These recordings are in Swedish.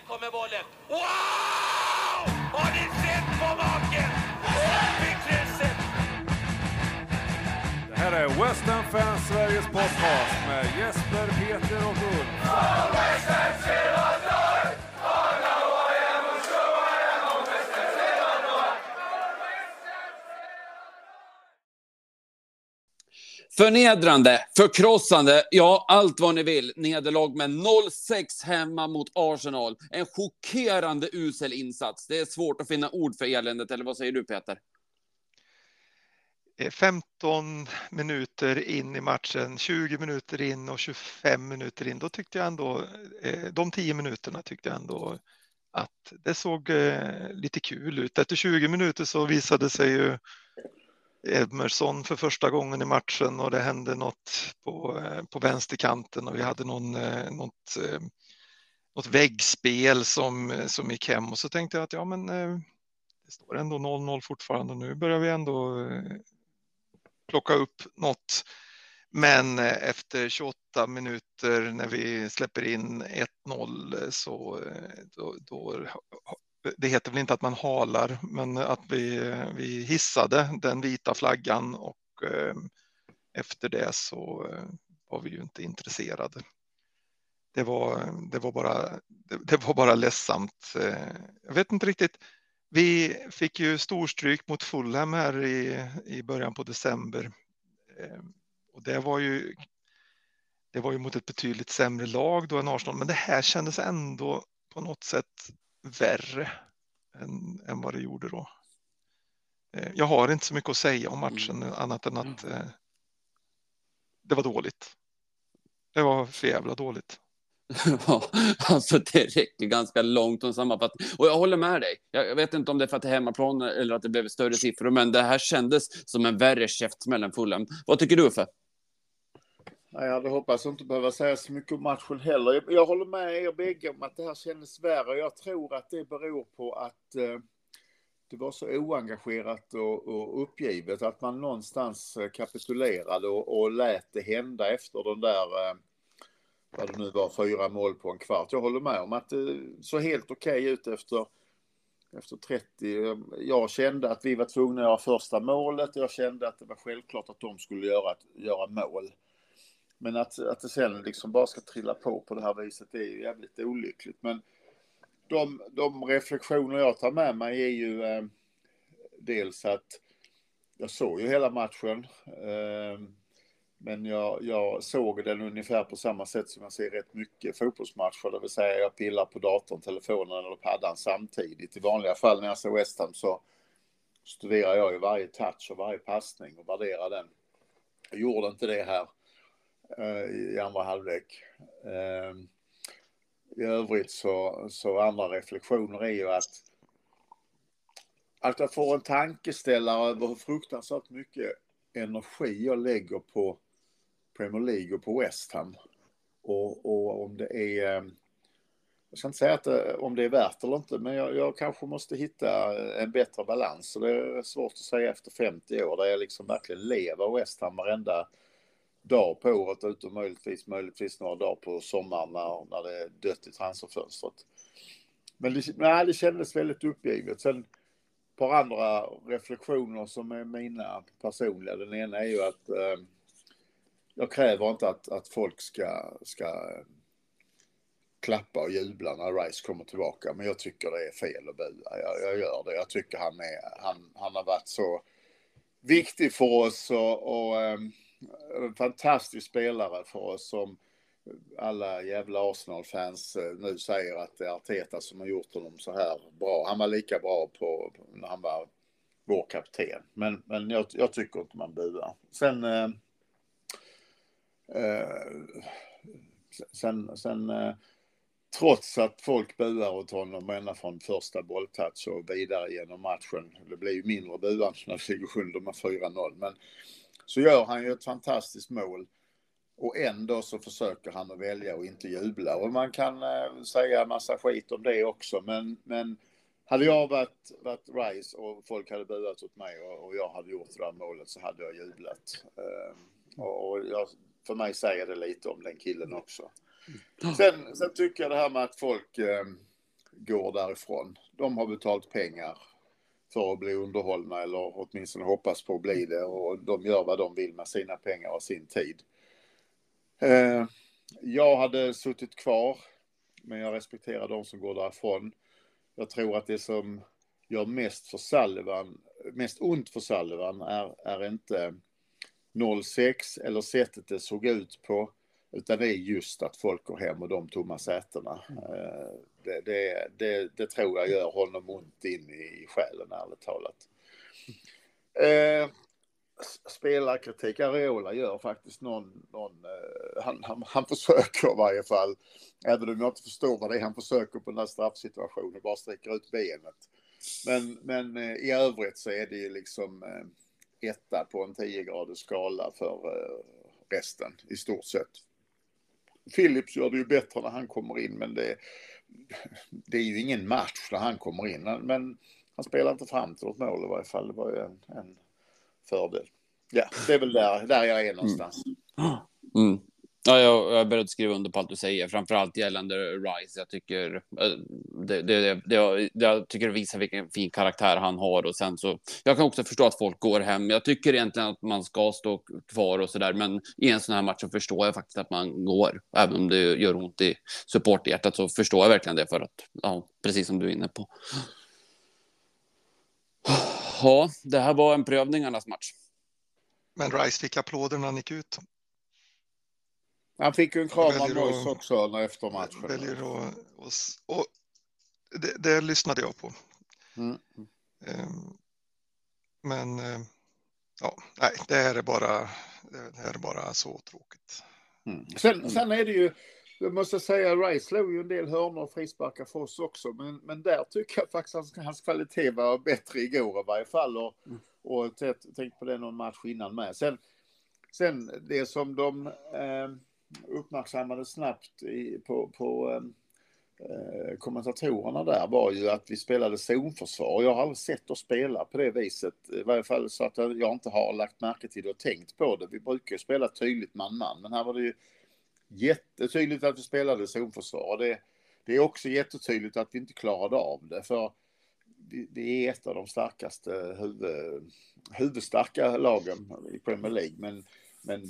Här kommer bollen. Wow! Har ni sett på maken? Det här är West Ham Fans Sveriges podcast med Jesper, Peter och Ulf. Förnedrande, förkrossande, ja allt vad ni vill. Nederlag med 0-6 hemma mot Arsenal. En chockerande usel insats. Det är svårt att finna ord för eländet, eller vad säger du Peter? Eh, 15 minuter in i matchen, 20 minuter in och 25 minuter in, då tyckte jag ändå, eh, de 10 minuterna tyckte jag ändå att det såg eh, lite kul ut. Efter 20 minuter så visade sig ju Edmerson för första gången i matchen och det hände något på, eh, på vänsterkanten och vi hade någon, eh, något, eh, något väggspel som, som gick hem och så tänkte jag att ja men det står ändå 0-0 fortfarande nu börjar vi ändå plocka upp något. Men efter 28 minuter när vi släpper in 1-0 så då, då, det heter väl inte att man halar, men att vi, vi hissade den vita flaggan och eh, efter det så eh, var vi ju inte intresserade. Det var, det var, bara, det, det var bara ledsamt. Eh, jag vet inte riktigt vi fick ju storstryk mot Fulham här i, i början på december. Och det var ju det var ju mot ett betydligt sämre lag då än Arsenal, men det här kändes ändå på något sätt värre än, än vad det gjorde då. Eh, jag har inte så mycket att säga om matchen mm. annat än att eh, det var dåligt. Det var för jävla dåligt. Ja, alltså det räcker ganska långt om sammanfattning. Och jag håller med dig. Jag vet inte om det är för att det är hemmaplan eller att det blev större siffror, men det här kändes som en värre käftsmäll än Fulham. Vad tycker du, Uffe? Jag hade hoppats inte behöva säga så mycket om matchen heller. Jag håller med er bägge om att det här kändes värre. Jag tror att det beror på att eh, det var så oengagerat och, och uppgivet att man någonstans eh, kapitulerade och, och lät det hända efter den där eh, vad det nu var, fyra mål på en kvart. Jag håller med om att det såg helt okej okay ut efter, efter 30. Jag kände att vi var tvungna att göra första målet. Jag kände att det var självklart att de skulle göra, göra mål. Men att, att det sen liksom bara ska trilla på på det här viset det är ju jävligt olyckligt. Men de, de reflektioner jag tar med mig är ju eh, dels att jag såg ju hela matchen. Eh, men jag, jag, såg den ungefär på samma sätt som jag ser rätt mycket fotbollsmatcher, det vill säga jag pillar på datorn, telefonen eller paddan samtidigt. I vanliga fall när jag ser West Ham så studerar jag ju varje touch och varje passning och värderar den. Jag gjorde inte det här Eh, i andra halvlek. Ehm, I övrigt så, så andra reflektioner är ju att att jag får en tankeställare över hur fruktansvärt mycket energi jag lägger på Premier League och på West Ham. Och, och om det är, ehm, jag ska inte säga att det, om det är värt eller inte, men jag, jag, kanske måste hitta en bättre balans. Så det är svårt att säga efter 50 år, där jag liksom verkligen lever West Ham varenda dag på året, utom möjligtvis, möjligtvis några dagar på sommaren när, när det är dött i transferfönstret. Men det, nej, det kändes väldigt uppgivet. Sen ett par andra reflektioner som är mina personliga. Den ena är ju att eh, jag kräver inte att, att folk ska, ska ehm, klappa och jubla när Rice kommer tillbaka, men jag tycker det är fel att bua. Jag, jag gör det. Jag tycker han, är, han, han har varit så viktig för oss och, och um, en fantastisk spelare för oss som alla jävla Arsenal-fans eh, nu säger att det är Arteta som har gjort honom så här bra. Han var lika bra på, när han var vår kapten. Men, men jag, jag tycker inte man buar. Sen eh, eh sen, sen eh, trots att folk buar åt honom ända från första bolltouch och vidare genom matchen. Det blir ju mindre buande när vi ligger under med 4-0. Men så gör han ju ett fantastiskt mål. Och ändå så försöker han att välja och inte jubla. Och man kan eh, säga massa skit om det också. Men, men hade jag varit, varit Rice och folk hade buat åt mig och, och jag hade gjort det där målet så hade jag jublat. Eh, och, och jag för mig säger det lite om den killen också. Sen, sen tycker jag det här med att folk eh, går därifrån. De har betalt pengar för att bli underhållna eller åtminstone hoppas på att bli det och de gör vad de vill med sina pengar och sin tid. Eh, jag hade suttit kvar, men jag respekterar de som går därifrån. Jag tror att det som gör mest för Salvan, mest ont för Salvan är, är inte 06 eller sättet det såg ut på, utan det är just att folk går hem och de tomma sätena. Eh, det, det, det, det, tror jag gör honom ont in i själen, ärligt talat. Eh, spelarkritik, Areola gör faktiskt någon, någon eh, han, han, han försöker i varje fall, även om jag inte förstår vad det är han försöker på den här straffsituationen, bara sträcker ut benet. Men, men eh, i övrigt så är det ju liksom etta på en 10 graders skala för resten i stort sett. Philips gör det ju bättre när han kommer in, men det, det är ju ingen match när han kommer in. Men han spelar inte fram till något mål i varje fall. Det var ju en, en fördel. Ja, det är väl där, där jag är någonstans. Mm. mm. Ja, jag, jag är beredd att skriva under på allt du säger, framförallt gällande Rice. Jag tycker eh, det, det, det, jag tycker det visar vilken fin karaktär han har och sen så. Jag kan också förstå att folk går hem. Jag tycker egentligen att man ska stå kvar och så där, men i en sån här match så förstår jag faktiskt att man går, även om det gör ont i supporthjärtat så förstår jag verkligen det för att ja, precis som du är inne på. Ja, det här var en prövningarnas match. Men Rice fick applåder när han gick ut. Han fick ju en kram av Moise också efter matchen. Väljer och, och, och det, det, lyssnade jag på. Mm. Um, men uh, ja, nej, det här är bara, det här är bara så tråkigt. Mm. Sen, sen är det ju, jag måste säga, Rice slog ju en del hörnor och frisparkar för oss också, men, men där tycker jag faktiskt att hans kvalitet var bättre igår i varje fall. Och, mm. och tänkt på det någon match innan med. Sen, sen det som de eh, uppmärksammade snabbt i, på, på ehm, eh, kommentatorerna där var ju att vi spelade zonförsvar. Jag har aldrig sett oss spela på det viset, i varje fall så att jag inte har lagt märke till det och tänkt på det. Vi brukar ju spela tydligt man-man, men här var det ju jättetydligt att vi spelade zonförsvar. Det, det är också jättetydligt att vi inte klarade av det, för det är ett av de starkaste huvud, huvudstarka lagen i Premier League, men, men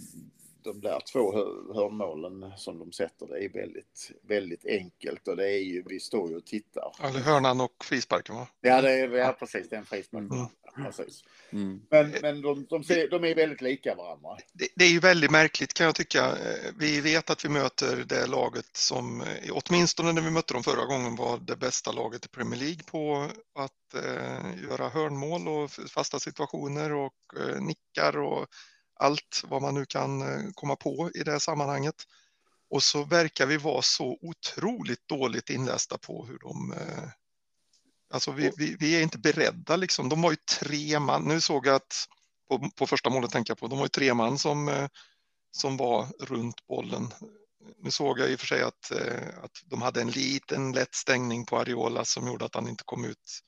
de där två hörnmålen som de sätter, det är väldigt, väldigt enkelt och det är ju, vi står ju och tittar. Eller hörnan och frisparken va? Ja, det är, ja precis, det är en frispark. Mm. precis. Mm. Men, men de, de, ser, de, är väldigt lika varandra. Det, det, är ju väldigt märkligt kan jag tycka. Vi vet att vi möter det laget som, åtminstone när vi mötte dem förra gången, var det bästa laget i Premier League på att eh, göra hörnmål och fasta situationer och eh, nickar och allt vad man nu kan eh, komma på i det här sammanhanget. Och så verkar vi vara så otroligt dåligt inlästa på hur de... Eh, alltså vi, vi, vi är inte beredda liksom. De var ju tre man. Nu såg jag att på, på första målet tänker jag på. De var ju tre man som, eh, som var runt bollen. Nu såg jag i och för sig att, att de hade en liten lätt stängning på Ariola som gjorde att han inte kom ut.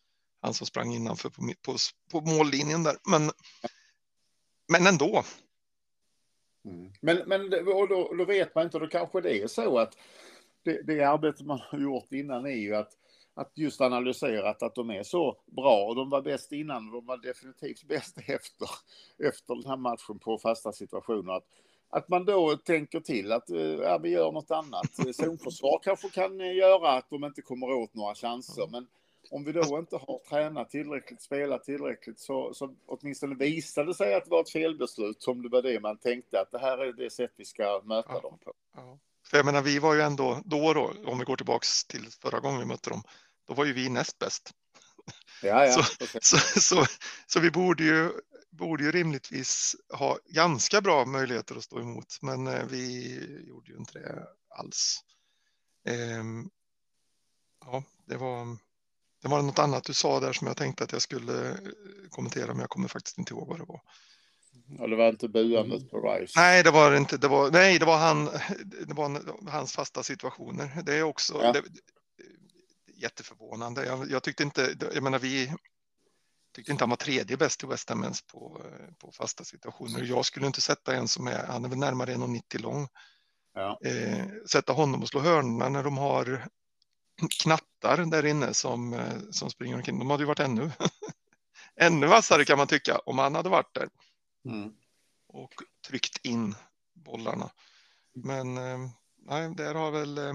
Han som sprang innanför på, på, på mållinjen där. Men men ändå. Mm. Men, men och då, då, vet man inte, då kanske det är så att det, det arbete man har gjort innan är ju att, att just analyserat att de är så bra och de var bäst innan och de var definitivt bäst efter, efter den här matchen på fasta situationer. Att, att man då tänker till att ja, vi gör något annat. Zonförsvar kanske kan göra att de inte kommer åt några chanser, men om vi då inte har tränat tillräckligt, spelat tillräckligt, så, så åtminstone visade det sig att det var ett felbeslut, som det var det man tänkte, att det här är det sätt vi ska möta ja, dem på. Ja. För jag menar, vi var ju ändå då, då, om vi går tillbaks till förra gången vi mötte dem, då var ju vi näst bäst. Ja, ja, så, så, så, så, vi borde ju, borde ju rimligtvis ha ganska bra möjligheter att stå emot, men eh, vi gjorde ju inte det alls. Ehm, ja, det var det var något annat du sa där som jag tänkte att jag skulle eh, kommentera, men jag kommer faktiskt inte ihåg vad det var. Ja, det var inte buandet på Rice. Nej, det var inte. Det var, nej, det var, han, det var hans fasta situationer. Det är också ja. det, jätteförvånande. Jag, jag, tyckte inte, jag menar vi tyckte inte han var tredje bäst i West Ham ens på, på fasta situationer. Jag skulle inte sätta en som är, han är väl närmare 1,90 lång. Ja. Eh, sätta honom och slå hörnorna när de har knappt jättar där inne som, eh, som springer omkring. De hade ju varit ännu, ännu vassare kan man tycka om han hade varit där Mm. och tryckt in bollarna. Men eh, nej, där har väl eh,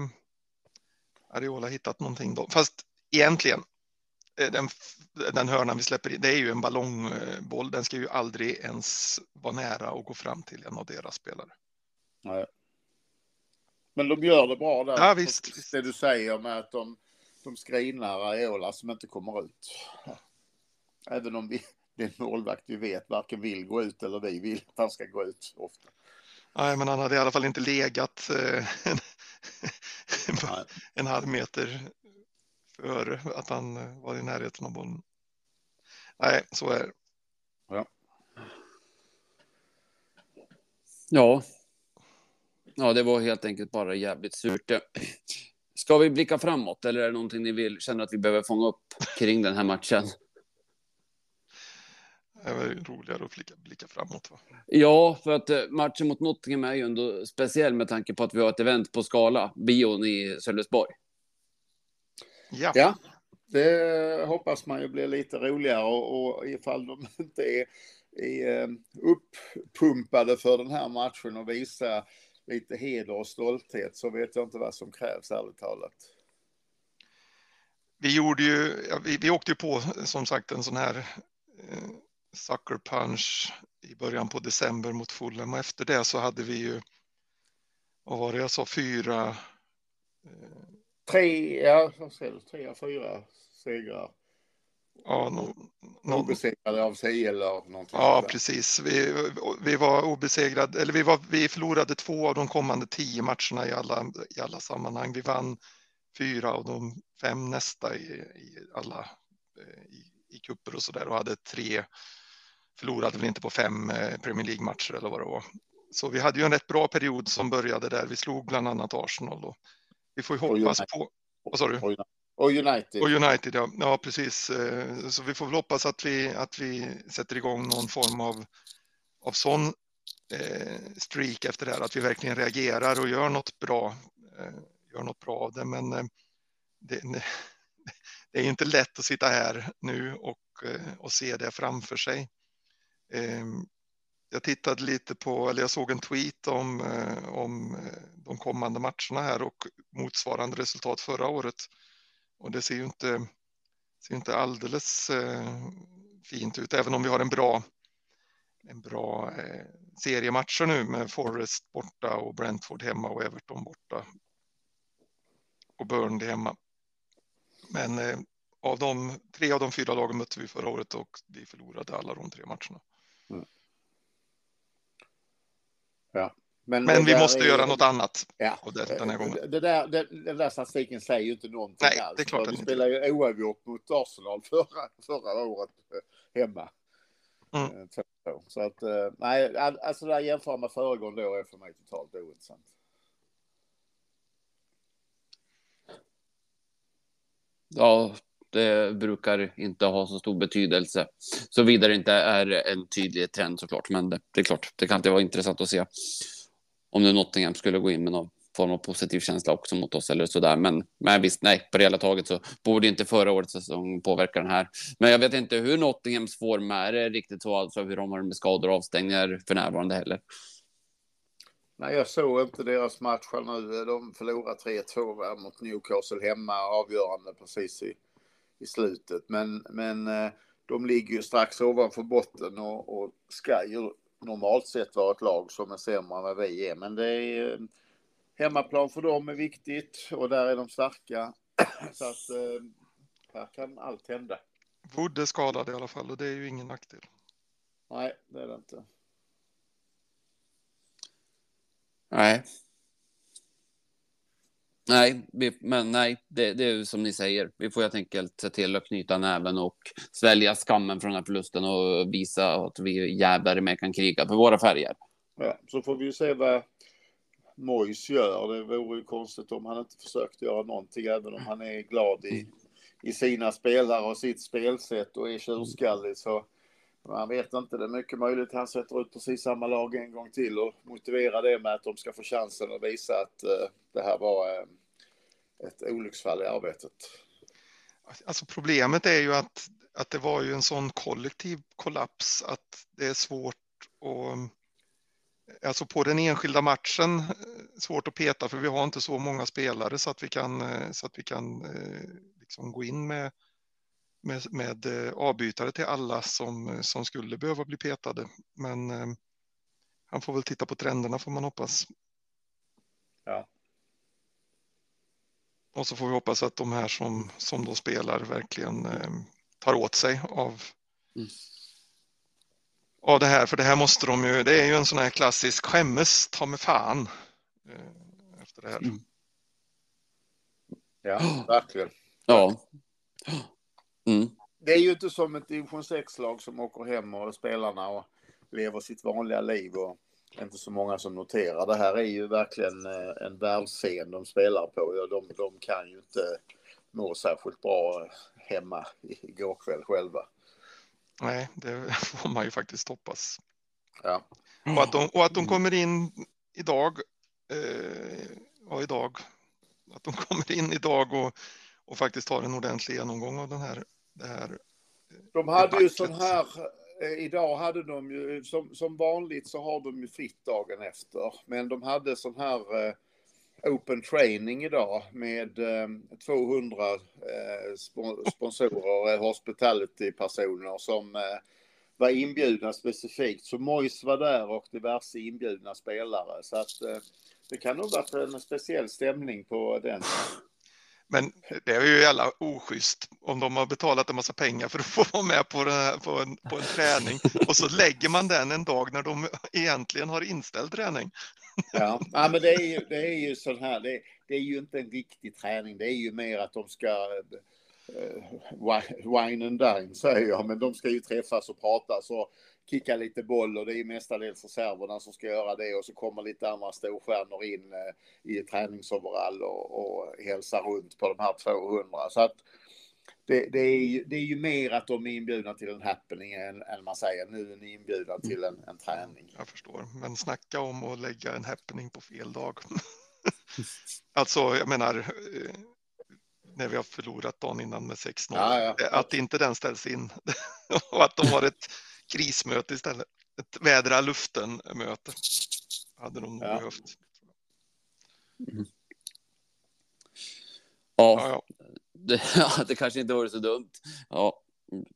Ariola hittat någonting då. Fast egentligen, den, den hörnan vi släpper in, det är ju en ballongboll. Den ska ju aldrig ens vara nära och gå fram till en av deras spelare. Nej. Men de gör det bra där. Ja, visst, visst. Det du säger med att de, de screenar Areola som inte kommer ut. Även om vi, det är en målvakt vi vet varken vill gå ut eller vi vill att han ska gå ut ofta. Nej, men han hade i alla fall inte legat eh, en, Nej. en halv meter före att han eh, var i närheten av bollen. Nej, så är det. Ja. Ja, det var helt enkelt bara jävligt surt. Ska vi blicka framåt eller är det någonting ni vill, känner att vi behöver fånga upp kring den här matchen? Det var ju roligare att blicka, blicka framåt. Va? Ja, för att eh, matchen mot Nottingham är ju ändå speciell med tanke på att vi har ett event på Skala, bion i Sölvesborg. Ja, Ja, det hoppas man ju blir lite roligare och, och ifall de inte är, är eh, uppumpade för den här matchen och visar lite heder och stolthet så vet jag inte vad som krävs ärligt talat. vi gjorde ju, vi, vi åkte ju på som sagt en sån här eh, sucker punch i början på december mot Fulham och efter det så hade vi ju, vad var det jag sa, fyra eh, Tre, ja, vad säger du, tre, fyra segrar. Ja, no, no, Obesegrade av sig eller någonting. ja, sådär. precis. Vi, vi var obesegrade, eller vi, var, vi förlorade två av de kommande tio matcherna i alla, i alla sammanhang. Vi vann fyra av de fem nästa i, i alla eh, i, i kupper och så där och hade tre förlorade väl inte på fem eh, Premier League-matcher eller vad det var. Så vi hade ju en rätt bra period som började där. Vi slog bland annat Arsenal och vi får ju hoppas på. Vad sa du? Och- United. Och United, ja. ja precis. Eh, så vi får väl hoppas att vi, att vi sätter igång någon form av, av sån eh, streak efter det här, att vi verkligen reagerar och gör något bra, eh, gör något bra av det. Men eh, det, det är inte lätt att sitta här nu och, eh, och se det framför sig. Ehm, jag tittade lite på, eller jag såg en tweet om, eh, om de kommande matcherna här och motsvarande resultat förra året. Och det ser ju inte, ser inte alldeles eh, fint ut, även om vi har en bra, en bra eh, serie matcher nu med Forest borta och Brentford hemma och Everton borta. Och Burnley hemma. Men eh, av de tre av de fyra lagen mötte vi förra året och vi förlorade alla de tre matcherna. Men det vi måste är- göra något annat. Ja, Och det- den här gången. Det, där, det, den där statistiken säger ju inte någonting Nej, alls. det är klart Vi inte spelade ju oavgjort mot Arsenal förra, förra året eh, hemma. Mm. Eh. Så att, eh, nej, all- alltså det där jämföra med föregående år är för mig totalt ointressant. Ja, det brukar inte ha så stor betydelse. Såvida det inte är en tydlig trend såklart. Men det, det är klart, det kan alltid vara intressant att se om nu Nottingham skulle gå in med någon form av positiv känsla också mot oss eller sådär. Men, men visst, nej, på det hela taget så borde inte förra årets säsong påverka den här. Men jag vet inte hur Nottinghams form är eh, riktigt så, alltså hur de har det med skador och avstängningar för närvarande heller. Nej, jag såg inte deras match här nu. De förlorade 3-2 mot Newcastle hemma, avgörande precis i, i slutet. Men, men eh, de ligger ju strax ovanför botten och, och ska ju normalt sett vara ett lag som är sämre än vad vi är. Men det är hemmaplan för dem är viktigt och där är de starka. Så att eh, här kan allt hända. Wood är skadad i alla fall och det är ju ingen nackdel. Nej, det är det inte. Nej. Nej, vi, men nej, det, det är ju som ni säger. Vi får helt enkelt se till att knyta näven och svälja skammen från den här förlusten och visa att vi jävlar med kan kriga för våra färger. Ja, så får vi ju se vad Mois gör. Det vore ju konstigt om han inte försökte göra någonting, även om han är glad i, i sina spelare och sitt spelsätt och är tjurskallig. Så man vet inte, det är mycket möjligt att han sätter ut precis samma lag en gång till och motiverar det med att de ska få chansen att visa att eh, det här var eh, ett olycksfall i arbetet. Alltså problemet är ju att, att det var ju en sån kollektiv kollaps att det är svårt att eh, Alltså på den enskilda matchen svårt att peta för vi har inte så många spelare så att vi kan, så att vi kan liksom gå in med, med, med avbytare till alla som, som skulle behöva bli petade. Men han får väl titta på trenderna får man hoppas. Ja. Och så får vi hoppas att de här som, som då spelar verkligen eh, tar åt sig av, mm. av det här. För det här måste de ju, det är ju en sån här klassisk skämmes ta med fan. Eh, efter det här. Mm. Ja, verkligen. Ja. Mm. Det är ju inte som ett division 6-lag som åker hem och spelarna och lever sitt vanliga liv och inte så många som noterar. Det här är ju verkligen eh, en världsscen de spelar på. De, de kan ju inte må särskilt bra hemma igår kväll själva. Nej, det får man ju faktiskt hoppas. Ja. Och, att de, och att de kommer in idag, eh, ja idag, att de kommer in idag och, och faktiskt har en ordentlig genomgång av den här, det här de hade ju sån här Eh, idag hade de ju, som, som vanligt så har de ju fritt dagen efter. Men de hade sån här eh, open training idag med eh, 200 eh, sponsorer, eh, hospitality-personer som eh, var inbjudna specifikt. Så Mois var där och diverse inbjudna spelare. Så att det kan nog varit en speciell stämning på den. Men det är ju jävla oschysst om de har betalat en massa pengar för att få vara med på, här, på, en, på en träning. Och så lägger man den en dag när de egentligen har inställd träning. Ja, ja men det är ju, det är ju sån här, det, det är ju inte en riktig träning, det är ju mer att de ska uh, wine and dine säger jag, men de ska ju träffas och prata och kicka lite boll och det är mestadels reserverna som ska göra det och så kommer lite andra storstjärnor in eh, i träningsoverall och, och hälsar runt på de här 200. Så att det, det, är ju, det är ju mer att de är inbjudna till en happening än, än man säger nu är ni inbjudna till en, en träning. Jag förstår, men snacka om att lägga en happening på fel dag. alltså, jag menar, eh, när vi har förlorat dagen innan med 6-0, ja, ja. att inte den ställs in och att de har ett krismöte istället. Ett vädra luften-möte hade de ja. behövt. Mm. Ja, ja, ja. Det, ja, det kanske inte vore så dumt. Ja,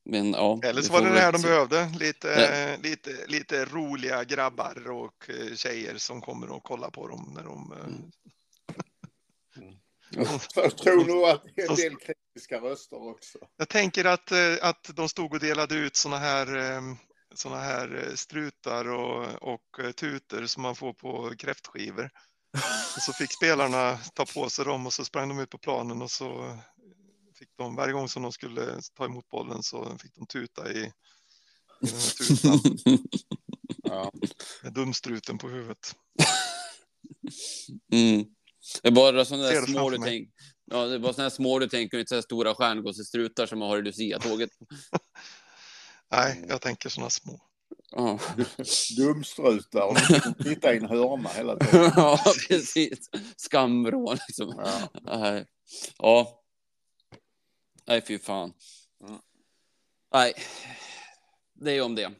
men ja. Eller så var det det här de behövde. Lite, lite, lite roliga grabbar och eh, tjejer som kommer och kollar på dem när de. Eh, mm. Jag tror nog att det är en del kritiska röster också. Jag tänker att, eh, att de stod och delade ut såna här, ehm, såna här eh, strutar och, och eh, tutor som man får på kräftskivor. Och så fick spelarna ta på sig dem och så sprang de ut på planen och så fick de, varje gång som de skulle ta emot bollen så fick de tuta i, i den här tutan. Ja. Med dumstruten på huvudet. Mm. Det är bara sådana där små du tänker. Ja, det är bara sådana små du tänker, inte så stora stjärngossestrutar som man har i Lucia-tåget. Nej, jag tänker sådana små. Ja. Dumstrutar och titta i en hörna hela tiden. ja, precis. Skamvrån liksom. Ja. Nej. Ja. Nej, fy fan. Mm. Nej, det är om det.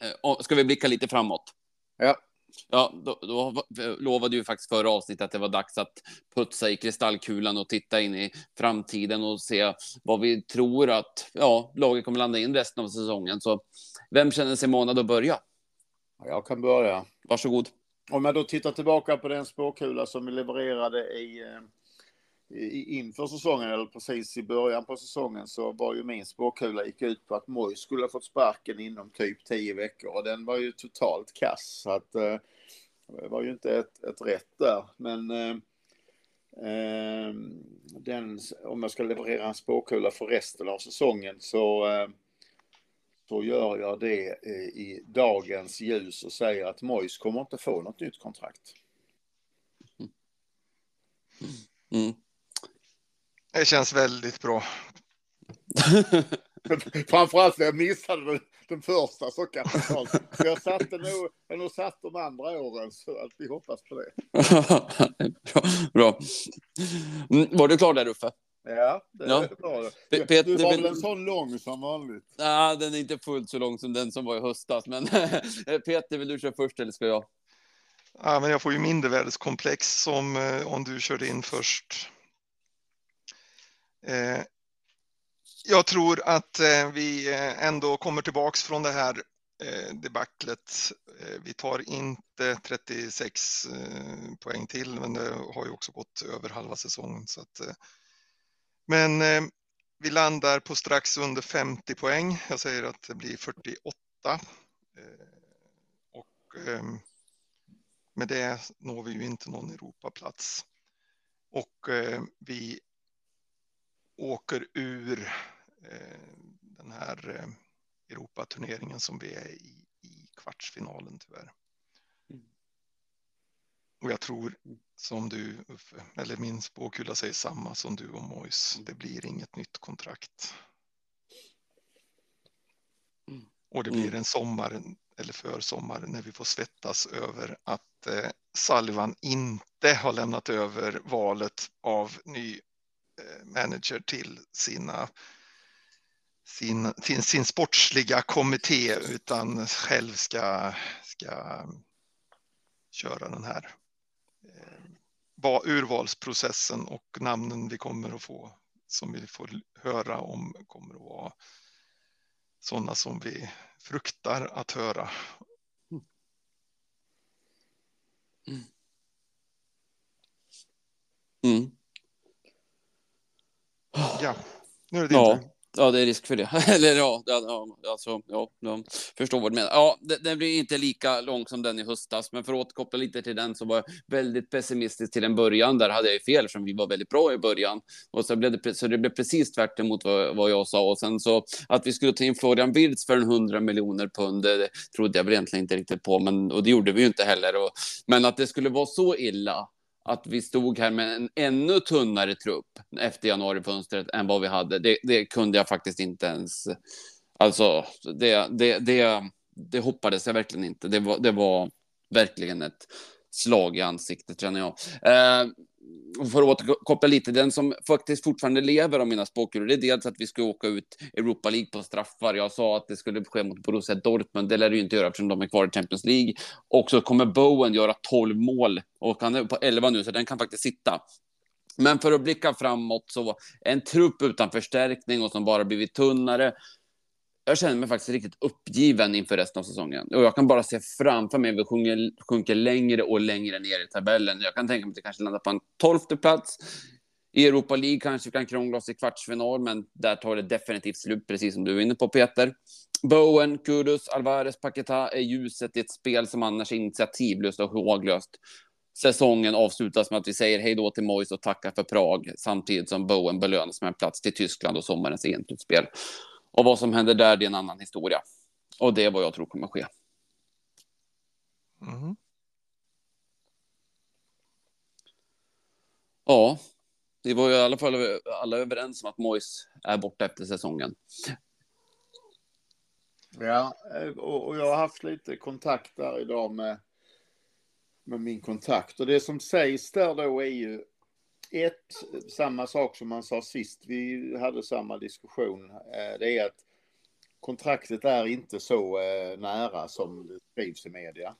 Eh, ska vi blicka lite framåt? Ja. Ja, då, då lovade ju faktiskt förra avsnittet att det var dags att putsa i kristallkulan och titta in i framtiden och se vad vi tror att ja, laget kommer landa in resten av säsongen. Så vem känner sig manad att börja? Jag kan börja. Varsågod. Om jag då tittar tillbaka på den spåkula som vi levererade i, eh, i, inför säsongen, eller precis i början på säsongen, så var ju min spåkula gick ut på att Moj skulle ha fått sparken inom typ tio veckor och den var ju totalt kass. Så att, eh, det var ju inte ett, ett rätt där, men eh, eh, den, om jag ska leverera en spåkula för resten av säsongen så, eh, så gör jag det eh, i dagens ljus och säger att Mois kommer inte få något nytt kontrakt. Mm. Det känns väldigt bra. Framförallt när jag missade den, den första så kapitalt. Jag satte nog, jag nog satt de andra åren så att vi hoppas på det. bra. bra. Mm, var du klar där Uffe? Ja, det Ja. är bra. Pe- Peter, Du var väl en sån lång som vanligt? Nej, den är inte fullt så lång som den som var i höstas. Men Peter, vill du köra först eller ska jag? Ja, men jag får ju mindervärdeskomplex som eh, om du körde in först. Eh, jag tror att eh, vi eh, ändå kommer tillbaks från det här debaclet. Vi tar inte 36 poäng till, men det har ju också gått över halva säsongen. Så att, men vi landar på strax under 50 poäng. Jag säger att det blir 48. Och ehm, med det når vi ju inte någon Europaplats. Och vi åker ur eh, den här eh, Europaturneringen som vi är i, i kvartsfinalen tyvärr. Och jag tror som du, Uffe, eller min spåkula säger samma som du och Mois. Det blir inget nytt kontrakt. Och det blir Mm. en sommar eller försommar när vi får svettas över att eh, Sullivan inte har lämnat över valet av ny Eh, manager till sina sin, sin, sin sportsliga kommitté utan själv ska, ska köra den här eh, urvalsprocessen och namnen vi kommer att få som vi får höra om kommer att vara sådana som vi fruktar att höra. Mm. mm. Ja, nu är det din Ja. tur. Ja, det är risk för det. Eller ja, ja, alltså, ja, jag förstår vad du menar. Ja, det blir inte lika lång som den i höstas, men för att återkoppla lite till den så var jag väldigt pessimistisk till en början. Där hade jag ju fel, som vi var väldigt bra i början. Och så blev det, så det blev precis tvärt emot vad, vad jag sa. Och sen så att vi skulle ta in Florian Wirtz för en 100 miljoner pund, det trodde jag väl egentligen inte riktigt på, men, och det gjorde vi ju inte heller. Och, men att det skulle vara så illa att vi stod här med en ännu tunnare trupp efter januarifönstret än vad vi hade, det, det kunde jag faktiskt inte ens... Alltså, det, det, det, det hoppades jag verkligen inte. Det var, det var verkligen ett slag i ansiktet, känner jag. Eh, för att återkoppla lite, den som faktiskt fortfarande lever av mina spåkulor, det är dels att vi ska åka ut Europa League på straffar. Jag sa att det skulle ske mot Borussia Dortmund, det lär det ju inte göra eftersom de är kvar i Champions League. Och så kommer Bowen göra 12 mål och han är på 11 nu, så den kan faktiskt sitta. Men för att blicka framåt så en trupp utan förstärkning och som bara blivit tunnare. Jag känner mig faktiskt riktigt uppgiven inför resten av säsongen. Och jag kan bara se framför mig att vi sjunker, sjunker längre och längre ner i tabellen. Jag kan tänka mig att det kanske landar på en tolfte plats. I Europa League kanske vi kan krångla oss i kvartsfinal, men där tar det definitivt slut, precis som du är inne på, Peter. Bowen, Kudus, Alvarez, Paquetá är ljuset i ett spel som annars är initiativlöst och håglöst. Säsongen avslutas med att vi säger hej då till Mois och tackar för Prag, samtidigt som Bowen belönas med en plats till Tyskland och sommarens EM-slutspel. Och vad som händer där, det är en annan historia. Och det är vad jag tror kommer ske. Mhm. Ja, vi var ju i alla fall alla överens om att Mois är borta efter säsongen. Ja, eh, och, och jag har haft lite kontakt där idag med, med min kontakt. Och det som sägs där då är ju ett, samma sak som man sa sist vi hade samma diskussion. Eh, det är att kontraktet är inte så eh, nära som det skrivs i media.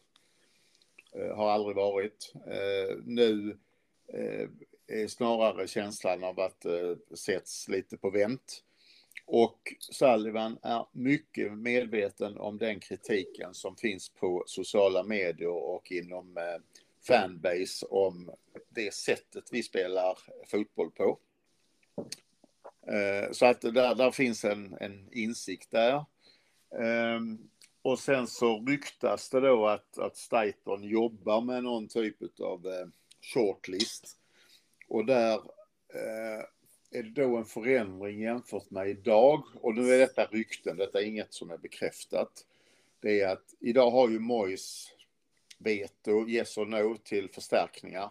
Eh, har aldrig varit. Nu är snarare känslan av att det sätts lite på vänt. Och Sullivan är mycket medveten om den kritiken som finns på sociala medier och inom eh, fanbase om det sättet vi spelar fotboll på. Eh, så att där, där finns en, en insikt där. Ehm, och sen så ryktas det då att, att Steiton jobbar med någon typ av eh, shortlist. Och där eh, är det då en förändring jämfört med idag. Och nu är detta rykten, detta är inget som är bekräftat. Det är att idag har ju Mois veto, yes or no, till förstärkningar.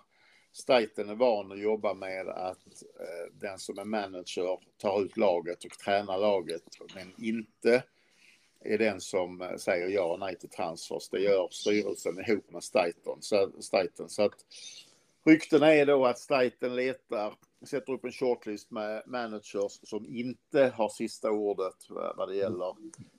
Staten är van att jobba med att eh, den som är manager tar ut laget och tränar laget, men inte är den som eh, säger ja och nej till transfers. Det gör styrelsen ihop med Staten. Så, Staten. så att rykten är då att Staten letar sätter upp en shortlist med managers som inte har sista ordet vad det gäller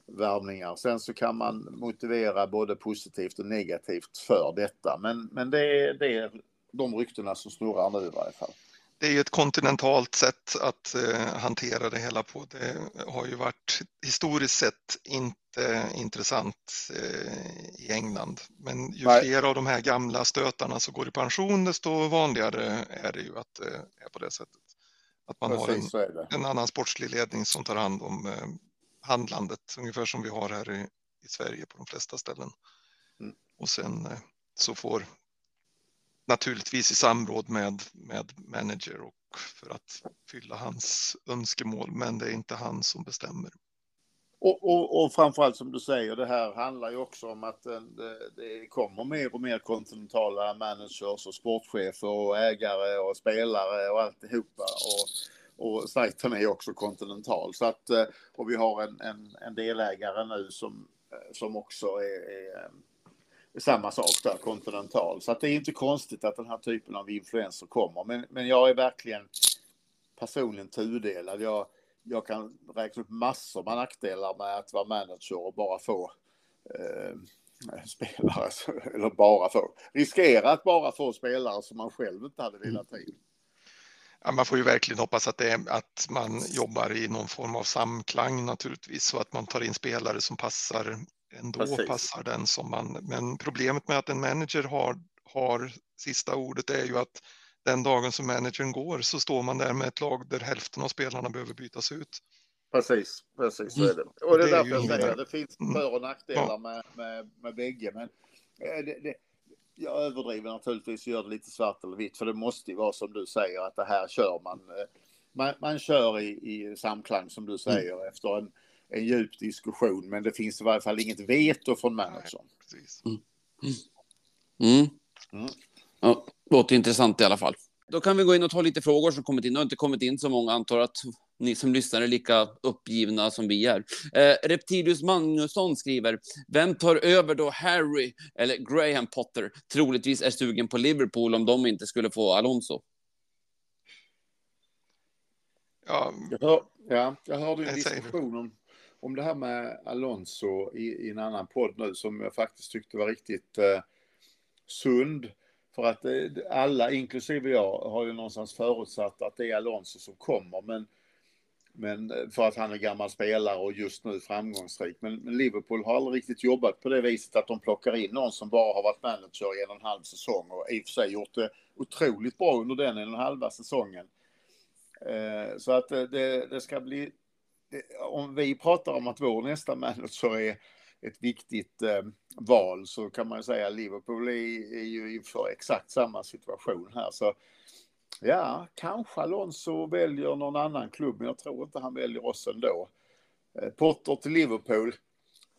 värvningar. Sen så kan man motivera både positivt och negativt för detta. Men, men det, är, det är de ryktena som snurrar nu i varje fall. Det är ju ett kontinentalt sätt att eh, hantera det hela på. Det har ju varit historiskt sett inte intressant eh, i England. Men ju Nej. fler av de här gamla stötarna som går i pension, desto vanligare är det ju att det är på det sättet. Att man har en, Precis är det. en annan sportslig ledning som tar hand om eh, handlandet, ungefär som vi har här i, i Sverige på de flesta ställen. Mm. Och sen eh, så får naturligtvis i samråd med, med manager och för att fylla hans önskemål, men det är inte han som bestämmer. Och, och, och framförallt som du säger, det här handlar ju också om att eh, det, det kommer mer och mer kontinentala managers och sportchefer och ägare och spelare och alltihopa. Och, och sajten är ju också kontinental. Så att, eh, och vi har en, en, en delägare nu som, eh, som också är, är samma sak där, kontinental. Så att det är inte konstigt att den här typen av influenser kommer. Men, men jag är verkligen personligen tudelad. Jag, jag kan räkna upp massor med nackdelar med att vara manager och bara få eh, spelare, eller bara få, riskera att bara få spelare som man själv inte hade velat ta in. Ja, man får ju verkligen hoppas att, det att man jobbar i någon form av samklang naturligtvis så att man tar in spelare som passar ändå Precis. passar den som man. Men problemet med att en manager har, har sista ordet är ju att den dagen som managern går så står man där med ett lag där hälften av spelarna behöver bytas ut. Precis, precis så är det. Och det är Det är därför jag säger att det finns Mm. för och nackdelar Ja. med, med, med bägge. Men eh, det, det, jag överdriver naturligtvis och gör det lite svart eller vitt. För det måste ju vara som du säger att det här kör man. eh, Man, man kör i, i samklang som du säger efter en, en djup diskussion. Men det finns i varje fall inget veto från managern. Precis. Mm. Mm. Ja, låter intressant i alla fall. Då kan vi gå in och ta lite frågor som kommit in. Det har inte kommit in så många, antar att ni som lyssnar är lika uppgivna som vi är. Eh, Reptilius Magnusson skriver, vem tar över då Harry eller Graham Potter? Troligtvis är sugen på Liverpool om de inte skulle få Alonso. Ja, Jag, hör, ja, jag hörde en diskussion om, om det här med Alonso i, i en annan podd nu som jag faktiskt tyckte var riktigt eh, sund. För att eh, alla, inklusive jag, har ju någonstans förutsatt att det är Alonso som kommer. Men, men eh, för att han är gammal spelare och just nu framgångsrik. Men, men Liverpool har aldrig riktigt jobbat på det viset att de plockar in någon som bara har varit manager i en och en halv säsong och i och för sig gjort det otroligt bra under den en och en halva säsongen. Eh, Så att eh, det, det ska bli... Om vi pratar om att vår nästa manager är ett viktigt eh, val så kan man ju säga att Liverpool är, är ju inför exakt samma situation här. Så ja, kanske Alonso väljer någon annan klubb, men jag tror inte han väljer oss ändå. Eh, Potter till Liverpool.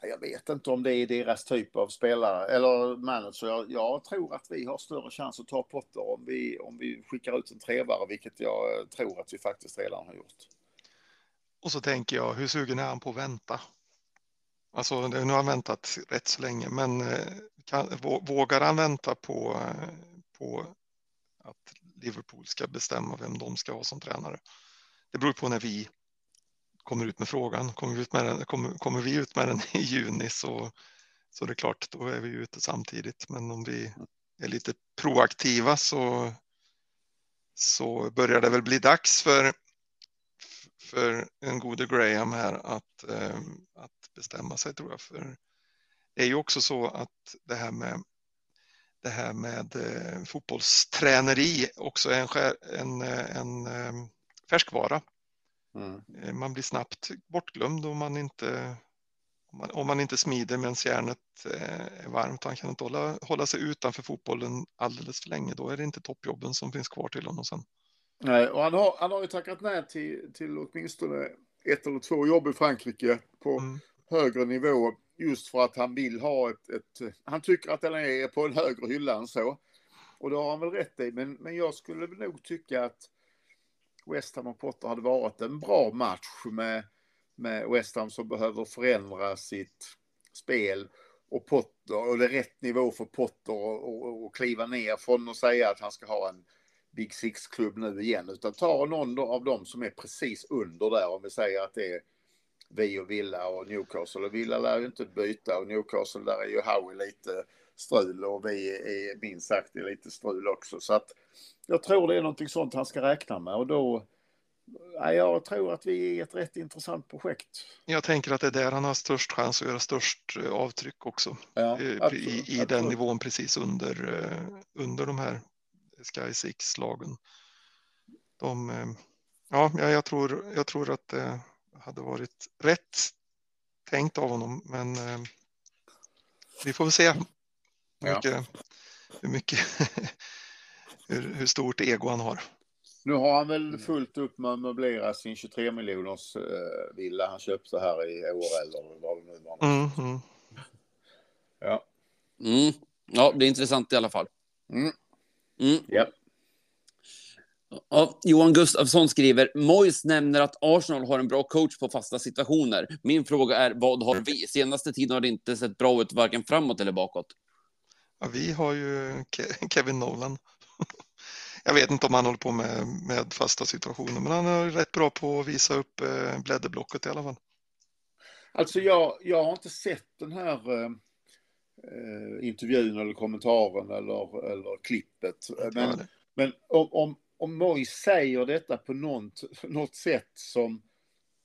Jag vet inte om det är deras typ av spelare eller manager. Jag, jag tror att vi har större chans att ta Potter om vi, om vi skickar ut en trevare, vilket jag eh, tror att vi faktiskt redan har gjort och så tänker jag, hur sugen är han på att vänta? Alltså, nu har han väntat rätt så länge, men eh, kan, vågar han vänta på, eh, på att Liverpool ska bestämma vem de ska ha som tränare? Det beror på när vi kommer ut med frågan. Kommer vi ut med den, kommer, kommer vi ut med den i juni så, så det är klart, då är vi ute samtidigt. Men om vi är lite proaktiva så, så börjar det väl bli dags för, för en gode Graham här att, eh, att bestämma sig tror jag. För det är ju också så att det här med det här med eh, fotbollsträneri också är en, skär- en, eh, en färskvara. Mm. Man blir snabbt bortglömd om man inte, om man, om man inte smider medan järnet är varmt. Han kan inte hålla, hålla sig utanför fotbollen alldeles för länge. Då är det inte toppjobben som finns kvar till honom sen. Nej, och han har, han har ju tackat nej till, till åtminstone ett eller två jobb i Frankrike på Mm. högre nivå just för att han vill ha ett, ett... Han tycker att den är på en högre hylla än så. Och det har han väl rätt i, men, men jag skulle nog tycka att West Ham och Potter hade varit en bra match med, med West Ham som behöver förändra sitt spel och Potter, och det är rätt nivå för Potter och, och, och kliva ner från att säga att han ska ha en Big Six-klubb nu igen, utan ta någon av dem som är precis under där, om vi säger att det är vi och Villa och Newcastle. Och Villa lär ju inte byta och Newcastle där är ju Howie lite strul och vi är minst sagt lite strul också. Så att jag tror det är någonting sånt han ska räkna med och då Ja, jag tror att vi är ett rätt intressant projekt. Jag tänker att det är där han har störst chans att göra störst eh, avtryck också. Ja, I, absolut, i, i den nivån precis under, eh, under de här Sky Six-lagen. De, eh, ja, jag tror, jag tror att det hade varit rätt tänkt av honom, men eh, vi får väl se hur Ja. mycket, hur, mycket hur, hur stort ego han har. Nu har han väl fullt upp med att möblera sin 23 miljoners eh, villa han köpte här i år eller vad det nu var. Mm, mm. Ja. Mm. Ja, det är intressant i alla fall. Mm. Mm. Ja. Ja, Johan Gustafsson skriver, Mois nämner att Arsenal har en bra coach på fasta situationer. Min fråga är, vad har vi? Senaste tiden har det inte sett bra ut, varken framåt eller bakåt. Ja, vi har ju Ke- Kevin Nolan. Jag vet inte om han håller på med, med fasta situationer, men han är rätt bra på att visa upp eh, blädderblocket i alla fall. Alltså jag, jag har inte sett den här eh, eh, intervjun eller kommentaren eller, eller klippet. Men, men om, om, om Mois säger detta på något, något sätt som,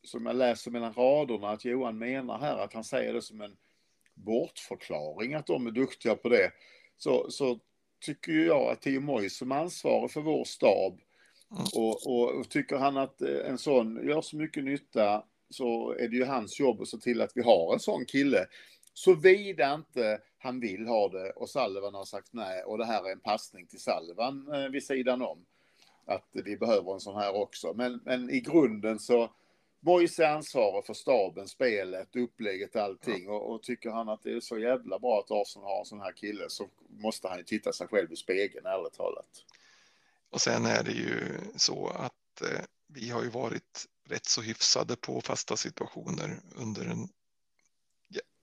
som jag läser mellan raderna att Johan menar här att han säger det som en bortförklaring att de är duktiga på det. Så, så tycker jag att Tio Mois som ansvarig för vår stab Mm. och, och, och tycker han att eh, en sån gör så mycket nytta så är det ju hans jobb att se till att vi har en sån kille. Såvida inte han vill ha det och Salvan har sagt nej och det här är en passning till Salvan eh, vid sidan om. Att vi behöver en sån här också. Men, men i grunden så Boys är ansvarig för staben, spelet, upplägget, allting. Och, och tycker han att det är så jävla bra att Arsenal har en sån här kille så måste han ju titta sig själv i spegeln, ärligt talat. Och sen är det ju så att eh, vi har ju varit rätt så hyfsade på fasta situationer under en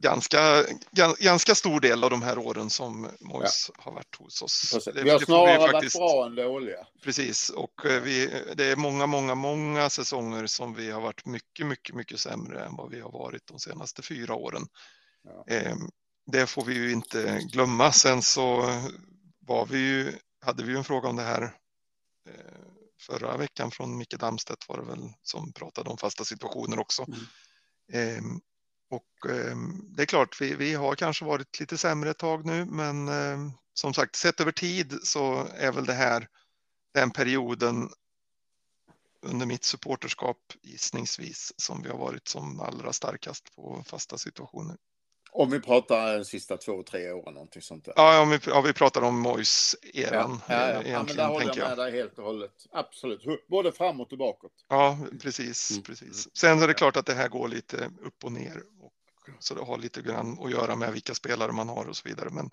ganska, gan- ganska stor del av de här åren som Mois har varit hos oss. Precis. Det- vi har får vi snarare faktiskt- varit bra än dåliga. Precis, och eh, vi, det är många, många, många säsonger som vi har varit mycket, mycket, mycket sämre än vad vi har varit de senaste fyra åren. Ja. Eh, Det får vi ju inte glömma. Sen så var vi ju, hade vi ju en fråga om det här eh, förra veckan från Micke Damstedt var det väl som pratade om fasta situationer också. Eh, Och eh, det är klart, vi, vi har kanske varit lite sämre ett tag nu, men eh, som sagt, sett över tid så är väl det här den perioden under mitt supporterskap gissningsvis som vi har varit som allra starkast på fasta situationer. Om vi pratar de sista två, tre åren, någonting sånt där. Ja, om vi, ja, vi pratar om Mois-eran ja, ja, ja. eh, ja men där håller jag jag. med dig helt och hållet. Absolut, både framåt och bakåt. Ja, precis, Mm. precis. Sen är det klart att det här går lite upp och ner. Så det har lite grann att göra med vilka spelare man har och så vidare. Men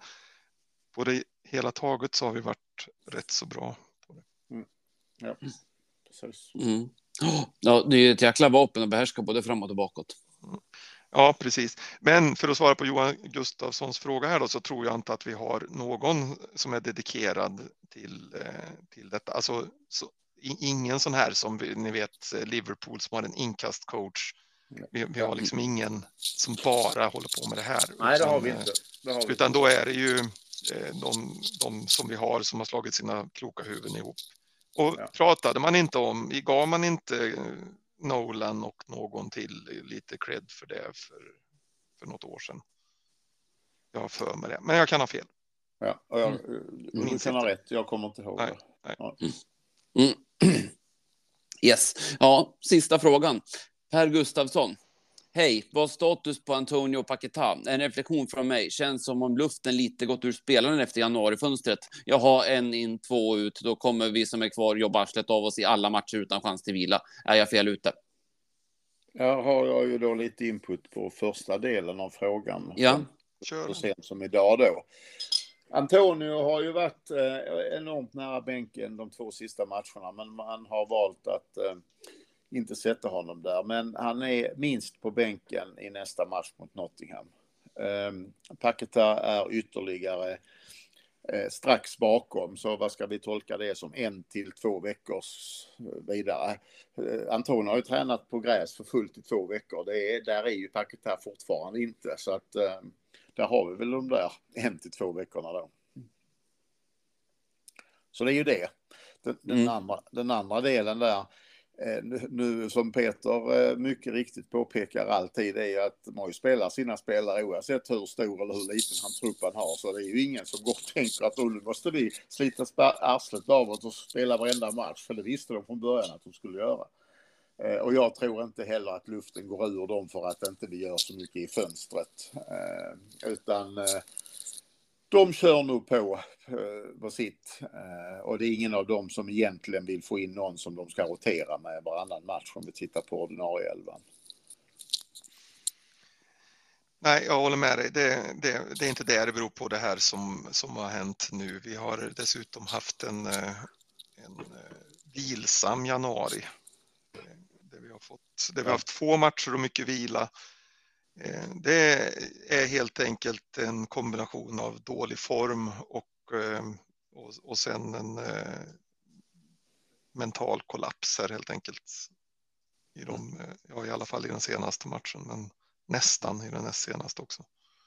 på det hela taget så har vi varit rätt så bra. Ja, precis. Mm. Ja, det är ett jäkla vapen att behärska både framåt och bakåt. Ja, precis. Men för att svara på Johan Gustafssons fråga här då så tror jag inte att vi har någon som är dedikerad till, eh, till detta. Alltså så, ingen sån här som vi, ni vet Liverpool som har en inkastcoach. Vi, vi har liksom ingen som bara håller på med det här. Nej, det har utan, vi eh, inte. Har vi Utan då är det ju eh, de, de som vi har som har slagit sina kloka huvuden ihop. Och Ja. pratade man inte om, gav man inte eh, Nolan och någon till lite cred för det för, för något år sedan? Jag har för mig det, men jag kan ha fel. Ja, och jag, du Minns kan ha inte. rätt. Jag kommer inte ihåg Nej, det. nej. Mm. Yes. Ja, sista frågan. Per Gustafsson. Hej, vad status på Antonio Paquetá? En reflektion från mig. Känns som om luften lite gått ur spelaren efter januarifönstret. Jag har en in, två ut. Då kommer vi som är kvar jobba arslet av oss i alla matcher utan chans till vila. Är jag fel ute? Här har jag ju då lite input på första delen av frågan. Ja. Kör. Så sent som idag då. Antonio har ju varit eh, enormt nära bänken de två sista matcherna, men man har valt att eh, inte sätta honom där. Men han är minst på bänken i nästa match mot Nottingham. Eh, Paketa är ytterligare eh, strax bakom. Så vad ska vi tolka det som? En till två veckors eh, vidare. Eh, Antonio har ju tränat på gräs för fullt i två veckor. Det är, där är ju Paketar fortfarande inte. Så att eh, där har vi väl de där en till två veckorna då. Så det är ju det. Den, den, Mm. andra, den andra delen där, Eh, nu- som Peter eh, mycket riktigt påpekar alltid, är ju att man ju spelar sina spelare oavsett hur stor eller hur liten han truppen har. Så det är ju ingen som går och tänker att nu måste vi slita arslet av oss och spela varenda match. För det visste de från början att de skulle göra. Eh, och jag tror inte heller att luften går ur dem för att inte vi gör så mycket i fönstret. Utan de kör nog på eh, på sitt. Eh, Och det är ingen av dem som egentligen vill få in någon som de ska rotera med varannan match om vi tittar på ordinarie elvan. Nej, jag håller med dig. Det, det, det är inte det det beror på det här som, som har hänt nu. Vi har dessutom haft en, eh, en vilsam januari. Där vi, har fått, där vi har haft få matcher och mycket vila. Eh, Det är helt enkelt en kombination av dålig form och, eh, och, och sen en eh, mental kollaps här helt enkelt. I, de, ja, I alla fall i den senaste matchen, men nästan i den näst senaste också.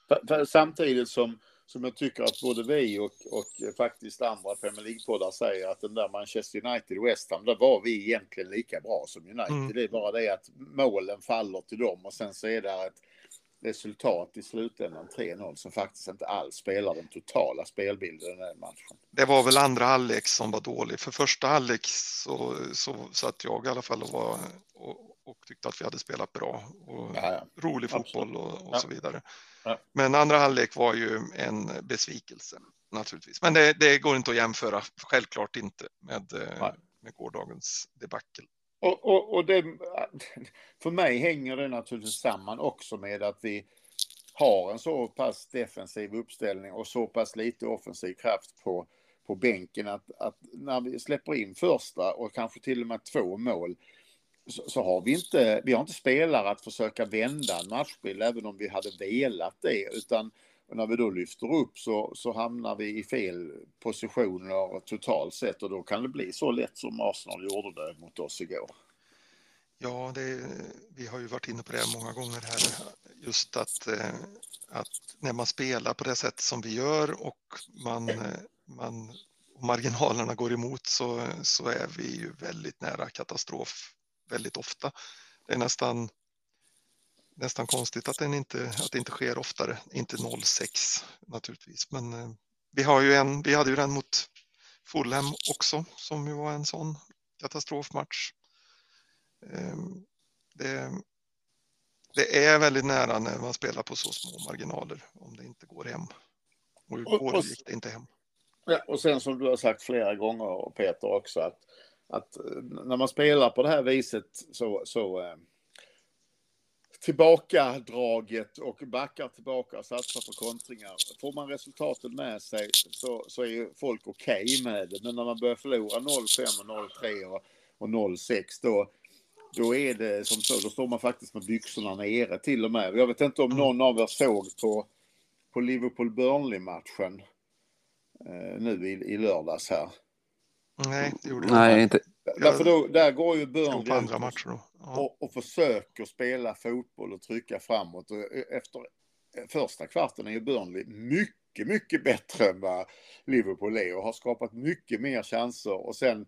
För- för Samtidigt som, som jag tycker att både vi och, och faktiskt andra Premier League-poddar säger att den där Manchester United West Ham, där var vi egentligen lika bra som United. Mm. Det är bara det att målen faller till dem och sen så är det ett resultat i slutändan 3-0 som faktiskt inte alls spelar den totala spelbilden i den matchen. Det var väl andra halvlek som var dålig. För första halvlek så, så satt jag i alla fall och, var, och, och tyckte att vi hade spelat bra och Ja, ja. rolig Absolut. fotboll och, och Ja. så vidare. Men andra halvlek var ju en besvikelse naturligtvis. Men det, det går inte att jämföra, självklart inte, med, eh, Nej. med gårdagens debacle. Och, och, och det, för mig hänger det naturligtvis samman också med att vi har en så pass defensiv uppställning och så pass lite offensiv kraft på, på bänken att, att när vi släpper in första och kanske till och med två mål så, så har vi inte, vi har inte spelare att försöka vända en matchbild även om vi hade velat det utan när vi då lyfter upp så, så hamnar vi i fel positioner totalt sett och då kan det bli så lätt som Arsenal gjorde det mot oss igår. Ja, det, vi har ju varit inne på det många gånger här. Just att, eh, att när man spelar på det sätt som vi gör och man, eh, man och marginalerna går emot så, så är vi ju väldigt nära katastrof väldigt ofta. Det är nästan, nästan konstigt att, den inte, att det inte sker oftare. Inte 0-6 naturligtvis, men eh, vi, har ju en, vi hade ju den mot Fulham också som ju var en sån katastrofmatch. Ehm, Det, det är väldigt nära när man spelar på så små marginaler om det inte går hem. Och Och- igår och- gick det inte hem. Ja, och sen som du har sagt flera gånger Peter också att, att eh, när man spelar på det här viset så, så eh, tillbakadraget och backar tillbaka och satsar på kontringar. Får man resultaten med sig så, så är ju folk okej med det. Men när man börjar förlora 0-5 och 0-3 och, och 0-6 då, då är det som så, då står man faktiskt med byxorna nere till och med. Jag vet inte om någon av er såg på, på Liverpool-Burnley-matchen eh, nu i, i lördags här. Nej, det gjorde det Nej, inte. Därför då, där går ju Burnley andra matcher då. Ja. och, och försöker spela fotboll och trycka framåt. Och efter första kvarten är ju Burnley mycket, mycket bättre än vad Liverpool är och har skapat mycket mer chanser. Och sen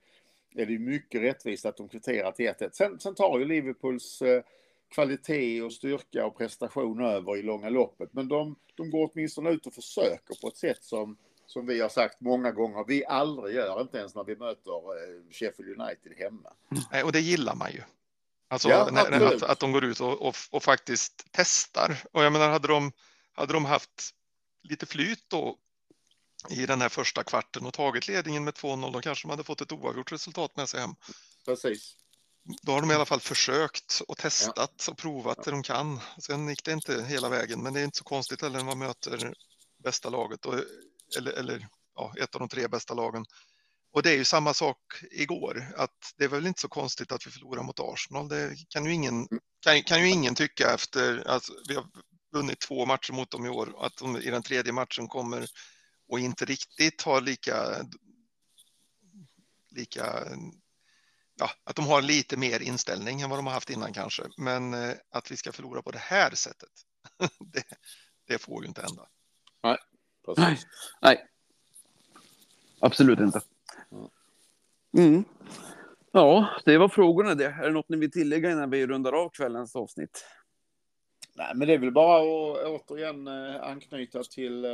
är det ju mycket rättvist att de kvitterar till 1-1. Sen, sen tar ju Liverpools eh, kvalitet och styrka och prestation över i långa loppet. Men de, de går åtminstone ut och försöker på ett sätt som, som vi har sagt många gånger vi aldrig gör, inte ens när vi möter eh, Sheffield United hemma. Nej, och det gillar man ju. Alltså Ja, när, att, att de går ut och, och, och faktiskt testar. Och jag menar, hade de, hade de haft lite flyt då i den här första kvarten och tagit ledningen med 2-0, då kanske de hade fått ett oavgjort resultat med sig hem. Precis. Då har de i alla fall försökt och testat och provat det de kan. Sen gick det inte hela vägen, men det är inte så konstigt heller när man möter bästa laget, och, eller, eller ja, ett av de tre bästa lagen. Och det är ju samma sak igår, att det är väl inte så konstigt att vi förlorar mot Arsenal. Det kan ju ingen, kan, kan ju ingen tycka efter att vi har vunnit två matcher mot dem i år, att de i den tredje matchen kommer och inte riktigt har lika, lika ja, att de har lite mer inställning än vad de har haft innan kanske. Men eh, att vi ska förlora på det här sättet, det, det får ju inte hända. Precis. Nej. Nej. Absolut inte. Mm. Ja, det var frågorna det. Är det något ni vill tillägga innan vi rundar av kvällens avsnitt? Nej, men det är väl bara att återigen eh, anknyta till eh,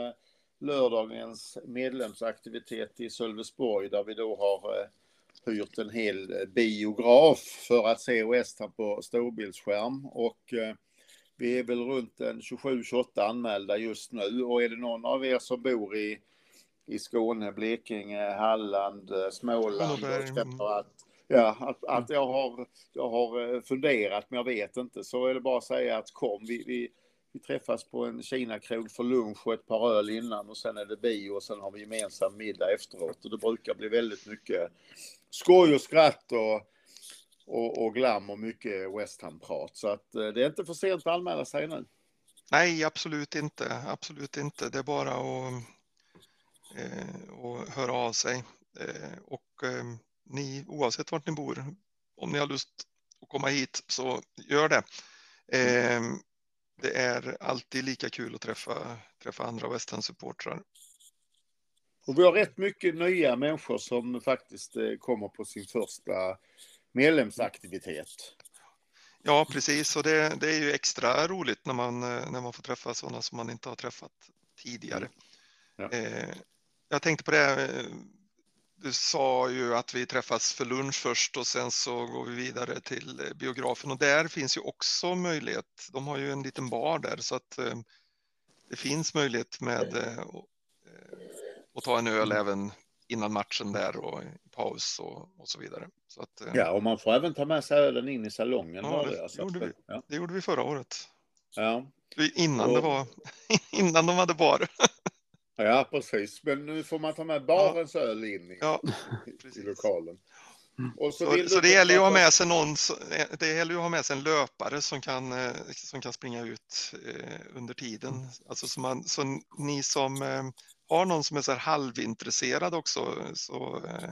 lördagens medlemsaktivitet i Sölvesborg där vi då har eh, hyrt en hel biograf för att se West Ham på storbildsskärm. Och vi är väl runt en 27-28 anmälda just nu. Och är det någon av er som bor i, i Skåne, Blekinge, Halland, eh, Småland och att, ja, att, att jag, har, jag har eh, funderat men jag vet inte så är det bara att säga att kom. Vi, vi, vi träffas på en Kinakrog för lunch och ett par öl innan och sen är det bio och sen har vi gemensam middag efteråt. Och det brukar bli väldigt mycket skoj och skratt och, och, och glam och mycket West Ham-prat. Så att eh, det är inte för sent att anmäla sig nu. Nej, absolut inte. Absolut inte. Det är bara att, eh, att höra av sig. Eh, och eh, ni, oavsett vart ni bor, om ni har lust att komma hit så gör det. Eh, det är alltid lika kul att träffa, träffa andra West Ham-supportrar. Och vi har rätt mycket nya människor som faktiskt eh, kommer på sin första medlemsaktivitet. Ja, precis. Och det, det är ju extra roligt när man, eh, när man får träffa sådana som man inte har träffat tidigare. Ja. Eh, jag tänkte på det. eh, Du sa ju att vi träffas för lunch först och sen så går vi vidare till eh, biografen och där finns ju också möjlighet. De har ju en liten bar där så att eh, det finns möjlighet med eh, att- eh, att ta en öl även innan matchen där och paus och, och så vidare. Så att, eh, Ja, och man får även ta med sig ölen in i salongen. Ja, det så att- gjorde vi. Ja. Det gjorde vi förra året. Ja. Innan Och- det var, innan de hade bar. ja, precis. Men nu får man ta med barens öl in i, Ja, i lokalen. Och Så, så du det gäller ju att ha med sig någon, så- det gäller ju att ha med sig en löpare som kan, eh, som kan springa ut eh, under tiden. Alltså så, man, så ni som har någon som är så här halvintresserad också, så eh,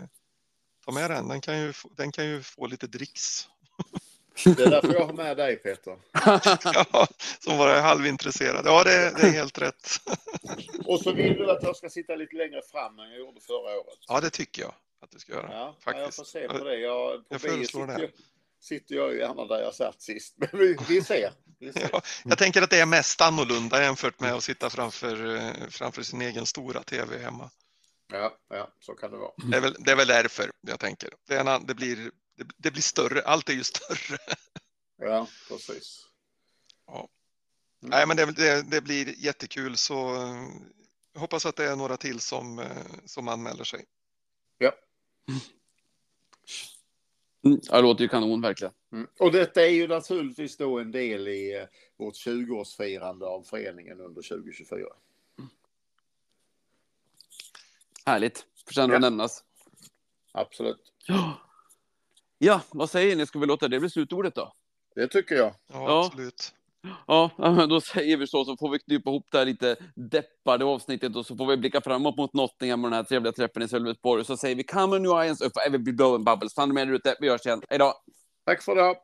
ta med den. Den kan ju, få- den kan ju få lite dricks. Det är därför jag har med dig Peter. Ja, som bara är halvintresserad. Ja, det, det är helt rätt. Och så vill du att jag ska sitta lite längre fram än jag gjorde förra året. Ja, det tycker jag att du ska göra. Ja, faktiskt. jag får se på det. Jag, på Jag föreslår det. jag- sitter jag gärna där jag satt sist. Men vi, vi ser. Vi ser. Ja, jag tänker att det är mest annorlunda jämfört med att sitta framför, eh, framför sin egen stora tv hemma. Ja, ja, så kan det vara. Det är väl, det är väl därför jag tänker. Det, är en, det, blir, det, det blir större, allt är ju större. Ja, precis. Nej, men det, det, det blir jättekul så eh, jag hoppas att det är några till som, eh, som anmäler sig. Mm, ja, det låter ju kanon verkligen. Mm. Och detta är ju naturligtvis då en del i eh, vårt 20-årsfirande av föreningen under 2024. Härligt. Förtjänar Ja. att nämnas. Absolut. Ja, vad säger ni? Ska vi låta det bli slutordet då? Det tycker jag. Ja, Ja. absolut. Ja, ja, då säger vi så, så får vi knypa ihop det här lite deppade avsnittet och så får vi blicka framåt mot Nottingham och den här trevliga träffen i Sölvesborg. Så säger vi come on new irons up, every be blowing bubbles. Ta hand om er ute. Vi hörs igen. Hej då! Tack för det.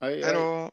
Hej, Hej då!